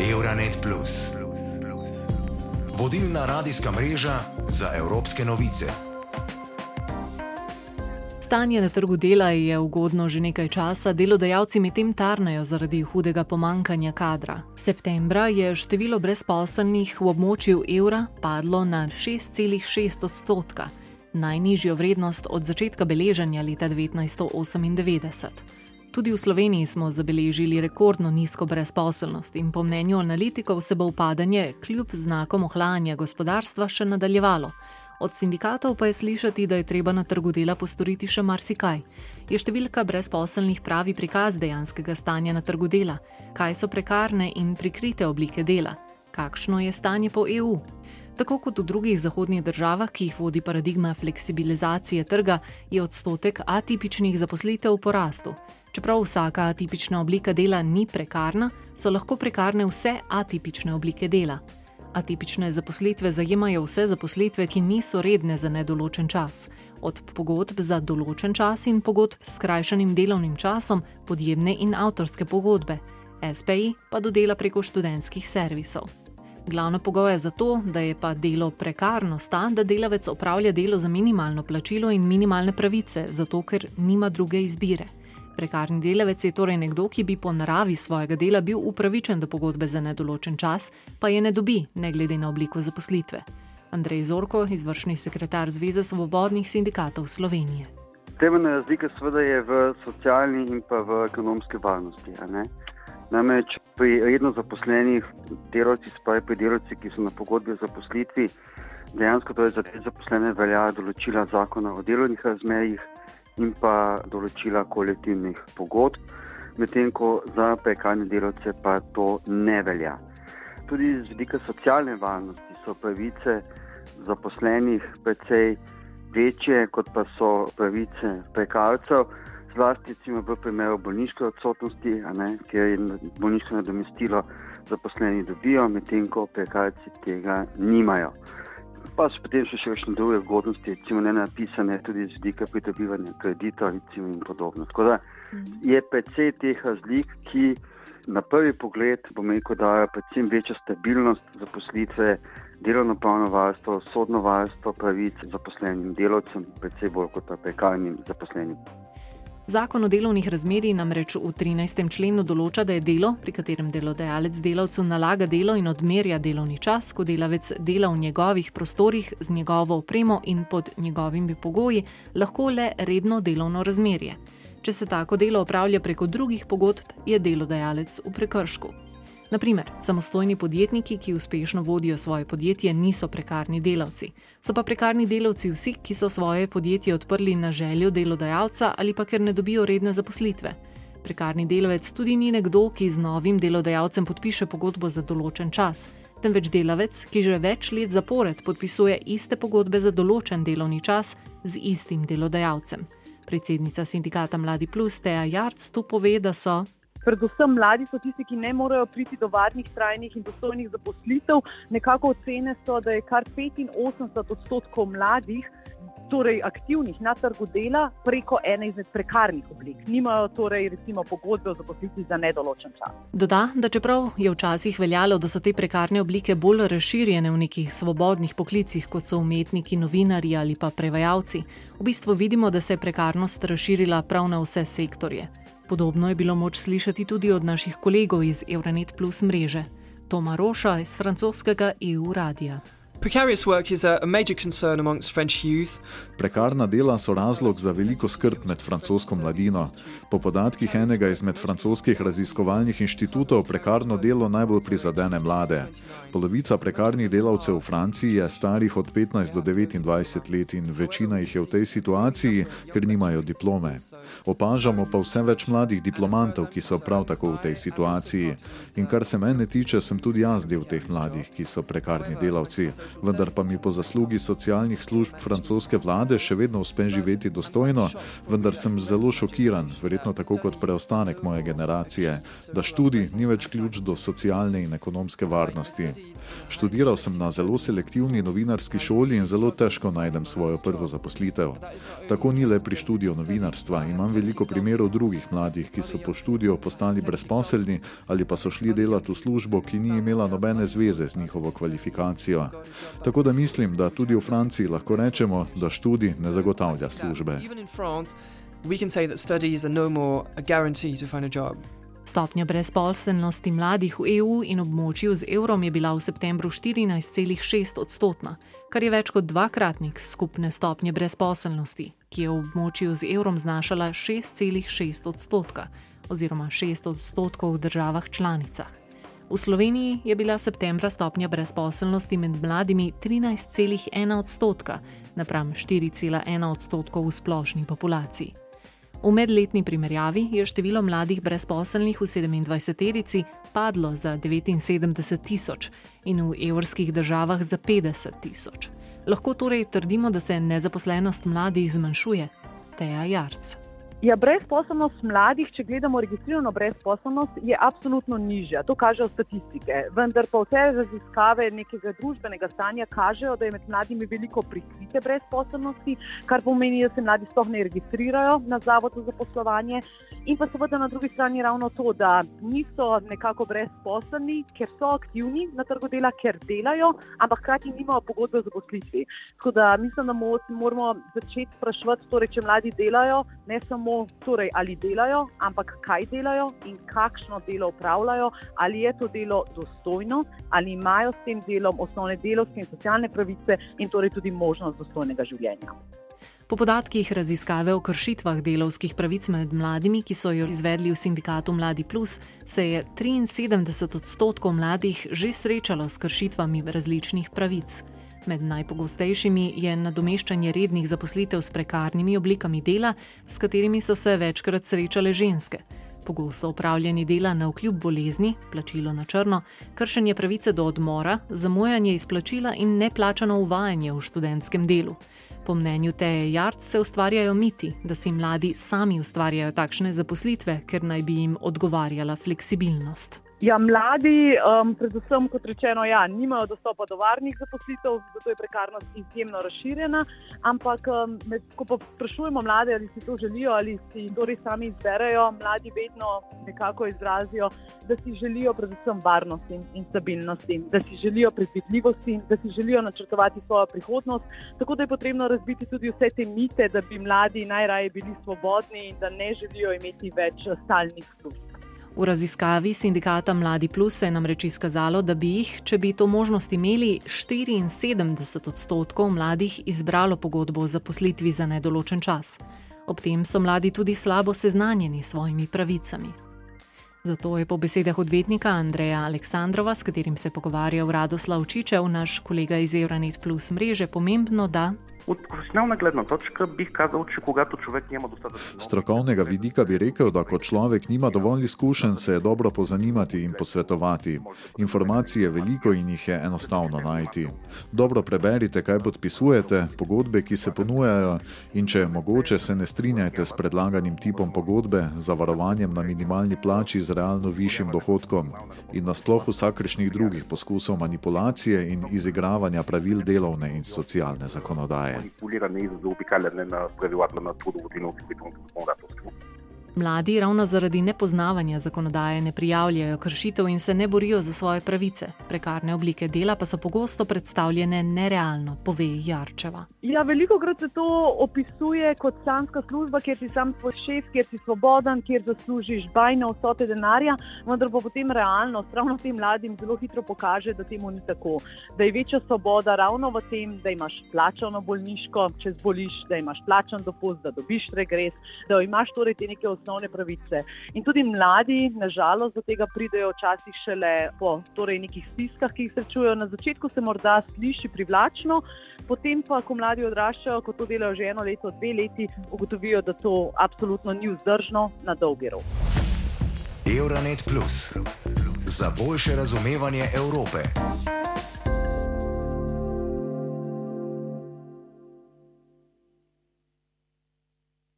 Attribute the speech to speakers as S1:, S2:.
S1: Euronet. Vodilna radijska mreža za evropske novice. Stanje na trgu dela je ugodno že nekaj časa, delodajalci medtem tarnajo zaradi hudega pomankanja kadra. Septembra je število brezposelnih v območju evra padlo na 6,6 odstotka, najnižjo vrednost od začetka beleženja leta 1998. Tudi v Sloveniji smo zabeležili rekordno nizko brezposelnost in po mnenju analitikov se bo upadanje kljub znakom ohlajanja gospodarstva še nadaljevalo. Od sindikatov pa je slišati, da je treba na trgu dela postoriti še marsikaj. Je številka brezposelnih pravi prikaz dejanskega stanja na trgu dela? Kaj so prekarne in prikrite oblike dela? Kakšno je stanje po EU? Tako kot v drugih zahodnih državah, ki jih vodi paradigma fleksibilizacije trga, je odstotek atipičnih zaposlitev v porastu. Čeprav vsaka atipična oblika dela ni prekarna, so lahko prekarne vse atipične oblike dela. Atipične zaposlitve zajemajo vse zaposlitve, ki niso redne za nedoločen čas, od pogodb za določen čas in pogodb s skrajšanim delovnim časom, podjemne in avtorske pogodbe, SPI pa do dela preko študentskih servisov. Glavno pogoje za to, da je pa delo prekarno, sta, da delavec opravlja delo za minimalno plačilo in minimalne pravice, zato ker nima druge izbire. Prekarni delavec je torej nekdo, ki bi po naravi svojega dela bil upravičen do pogodbe za nedoločen čas, pa je ne dobi, ne glede na obliko zaposlitve. Andrej Zorko, izvršni sekretar Zveze svobodnih sindikatov Slovenije.
S2: Temeljna razlika seveda je v socialni in pa v ekonomski varnosti. Namreč pri redno zaposlenih delavcih, spravi pri delavcih, ki so na pogodbi o zaposlitvi, dejansko torej za te zaposlene velja določila zakona o delovnih razmerjih, in pa določila kolektivnih pogodb, medtem ko za prekarne delavce pa to ne velja. Tudi z vidika socialne varnosti so pravice zaposlenih precej večje, kot pa so pravice prekarcev, zlasti v primeru bolniške odsotnosti, ker je bolniško nadomestilo zaposleni dobijo, medtem ko prekarci tega nimajo pa so potem še še druge ugodnosti, recimo ne napisane, tudi z vidika pridobivanja kredita recimo, in podobno. Tako da mhm. je precej teh razlik, ki na prvi pogled, bom rekel, dajo predvsem večjo stabilnost zaposlitve, delovno pravno varstvo, sodno varstvo pravic zaposlenim delovcem, predvsem bolj kot pa prekarnim zaposlenim.
S1: Zakon o delovnih razmerjih namreč v 13. členu določa, da je delo, pri katerem delodajalec delavcu nalaga delo in odmerja delovni čas, ko delavec dela v njegovih prostorih z njegovo opremo in pod njegovimi pogoji, lahko le redno delovno razmerje. Če se tako delo opravlja preko drugih pogodb, je delodajalec v prekršku. Naprimer, samostojni podjetniki, ki uspešno vodijo svoje podjetje, niso prekarni delavci. So pa prekarni delavci vsi, ki so svoje podjetje odprli na željo delodajalca ali pa ker ne dobijo redne zaposlitve. Prekarni delavec tudi ni nekdo, ki z novim delodajalcem podpiše pogodbo za določen čas, temveč delavec, ki že več let zapored podpisuje iste pogodbe za določen delovni čas z istim delodajalcem. Predsednica sindikata Mladi Plus Teja Jarc tu pove, da so
S3: predvsem mladi so tisti, ki ne morejo priti do varnih, trajnih in dostojnih zaposlitev. Nekako ocene so, da je kar 85 odstotkov mladih. Torej, aktivnih na trgu dela preko ene izmed prekarnih oblik. Nimajo torej, recimo, pogodbe o zaposlitvi za nedoločen čas.
S1: Doda, da čeprav je včasih veljalo, da so te prekarne oblike bolj razširjene v nekih svobodnih poklicih, kot so umetniki, novinari ali pa prevajalci, v bistvu vidimo, da se je prekarnost razširila prav na vse sektorje. Podobno je bilo moč slišati tudi od naših kolegov iz Euronet Plus mreže, Toma Roša iz francoskega EU radia.
S4: Precarious work is a major concern amongst French youth.
S5: Prekarna dela so razlog za veliko skrb med francosko mladino. Po podatkih enega izmed francoskih raziskovalnih inštitutov, prekarno delo najbolj prizadene mlade. Polovica prekarnih delavcev v Franciji je starih od 15 do 29 let in večina jih je v tej situaciji, ker nimajo diplome. Opažamo pa vse več mladih diplomantov, ki so prav tako v tej situaciji. In kar se mene tiče, sem tudi jaz del teh mladih, ki so prekarni delavci. Vendar pa mi po zaslugi socialnih služb francoske vlade še vedno uspe živeti dostojno, vendar sem zelo šokiran, verjetno tako kot preostanek moje generacije, da študij ni več ključ do socialne in ekonomske varnosti. Študiral sem na zelo selektivni novinarski šoli in zelo težko najdem svojo prvo zaposlitev. Tako ni le pri študiju novinarstva, imam veliko primerov drugih mladih, ki so po študiju postali brezposelni ali pa so šli delati v službo, ki ni imela nobene zveze z njihovo kvalifikacijo. Tako da mislim, da tudi v Franciji lahko rečemo, da študij ne zagotavlja službe. No.
S1: Stopnja brezposelnosti mladih v EU in območju z evrom je bila v septembru 14,6 odstotna, kar je več kot dvakratnik skupne stopnje brezposelnosti, ki je v območju z evrom znašala 6,6 odstotka oziroma 6 odstotkov v državah članicah. V Sloveniji je bila septembra stopnja brezposelnosti med mladimi 13,1 odstotka, napram 4,1 odstotkov v splošni populaciji. V medletni primerjavi je število mladih brezposelnih v 27-terici padlo za 79 tisoč in v evrskih državah za 50 tisoč. Lahko torej trdimo, da se nezaposlenost mladih zmanjšuje. Teja Jarc.
S3: Ja, brezposobnost mladih, če gledamo registrirano brezposobnost, je absolutno nižja. To kažejo statistike. Vendar pa vse raziskave nekega družbenega stanja kažejo, da je med mladimi veliko prikrite brezposobnosti, kar pomeni, da se mladi sploh ne registrirajo na zavodu za poslovanje. In pa seveda na drugi strani ravno to, da niso nekako brezposobni, ker so aktivni na trgu dela, ker delajo, ampak hkrati nimajo pogodbe za poslitvi. Tako da mislim, da moramo začeti sprašovati, torej, če mladi delajo, ne samo torej, ali delajo, ampak kaj delajo in kakšno delo upravljajo, ali je to delo dostojno, ali imajo s tem delom osnovne delovske in socialne pravice in torej tudi možnost dostojnega življenja.
S1: Po podatkih raziskave o kršitvah delovskih pravic med mladimi, ki so jo izvedli v sindikatu Mladi Plus, se je 73 odstotkov mladih že srečalo s kršitvami različnih pravic. Med najpogostejšimi je nadomeščanje rednih zaposlitev s prekarnimi oblikami dela, s katerimi so se večkrat srečale ženske. Pogosto upravljanje dela na vkljub bolezni, plačilo na črno, kršenje pravice do odmora, zamujanje izplačila in neplačano uvajanje v študentskem delu. Po mnenju Teje Jarc se ustvarjajo miti, da si mladi sami ustvarjajo takšne zaposlitve, ker naj bi jim odgovarjala fleksibilnost.
S3: Ja, mladi, um, predvsem, kot rečeno, ja, nimajo dostopa do varnih zaposlitev, zato je prekarnost izjemno razširjena. Ampak, um, med, ko pa sprašujemo mlade, ali si to želijo, ali si to res sami izberejo, mladi vedno nekako izrazijo, da si želijo predvsem varnosti in stabilnosti, da si želijo predvidljivosti, da si želijo načrtovati svojo prihodnost. Tako da je potrebno razbiti tudi vse te mite, da bi mladi najraje bili svobodni in da ne želijo imeti več stalnih služb.
S1: V raziskavi sindikata Mladi Plus se je namreč izkazalo, da bi jih, če bi to možnost imeli, 74 odstotkov mladih izbralo pogodbo o zaposlitvi za nedoločen čas. Ob tem so mladi tudi slabo seznanjeni s svojimi pravicami. Zato je po besedah odvetnika Andreja Aleksandrova, s katerim se pogovarja Radoslav Čičev, naš kolega iz Euronet Plus mreže, pomembno, da
S6: От професионална гледна точка бих казал, че когато човек няма достатъчно.
S5: Strokovnega vidika bi rekel, da ko človek nima dovolj izkušenj, se je dobro pozanimati in posvetovati. Informacije je veliko in jih je enostavno najti. Dobro preberite, kaj podpisujete, pogodbe, ki se ponujajo, in če je mogoče, se ne strinjajte s predlaganim tipom pogodbe, zavarovanjem na minimalni plači z realno višjim dohodkom in nasploh vsakršnih drugih poskusov manipulacije in izigravanja pravil delovne in socialne zakonodaje
S6: Манипулиране и за заобикаляне на правилата на трудовото и на осигурителното законодателство.
S1: Mladi ravno zaradi nepoznavanja zakonodaje ne prijavljajo kršitev in se ne borijo za svoje pravice. Prekarne oblike dela pa so pogosto predstavljene nerealno, pove Jarčeva.
S3: Ja, veliko krat se to opisuje kot sanska služba, kjer si sam svoj šef, kjer si svoboden, kjer zaslužiš bajne vsote denarja, vendar pa potem realnost ravno tem mladim zelo hitro pokaže, da temu ni tako. Da je večja svoboda ravno v tem, da imaš plačano bolniško, če zboliš, da imaš plačan dopust, da dobiš regres, da imaš torej te neke osnovne osnovne pravice. In tudi mladi, nažalost, do tega pridejo včasih šele po torej nekih stiskah, ki jih srečujejo. Na začetku se morda sliši privlačno, potem pa, ko mladi odraščajo, ko to delajo že eno leto, dve leti, ugotovijo, da to absolutno ni vzdržno na dolgi rok.
S7: Euronet Plus za boljše razumevanje Evrope.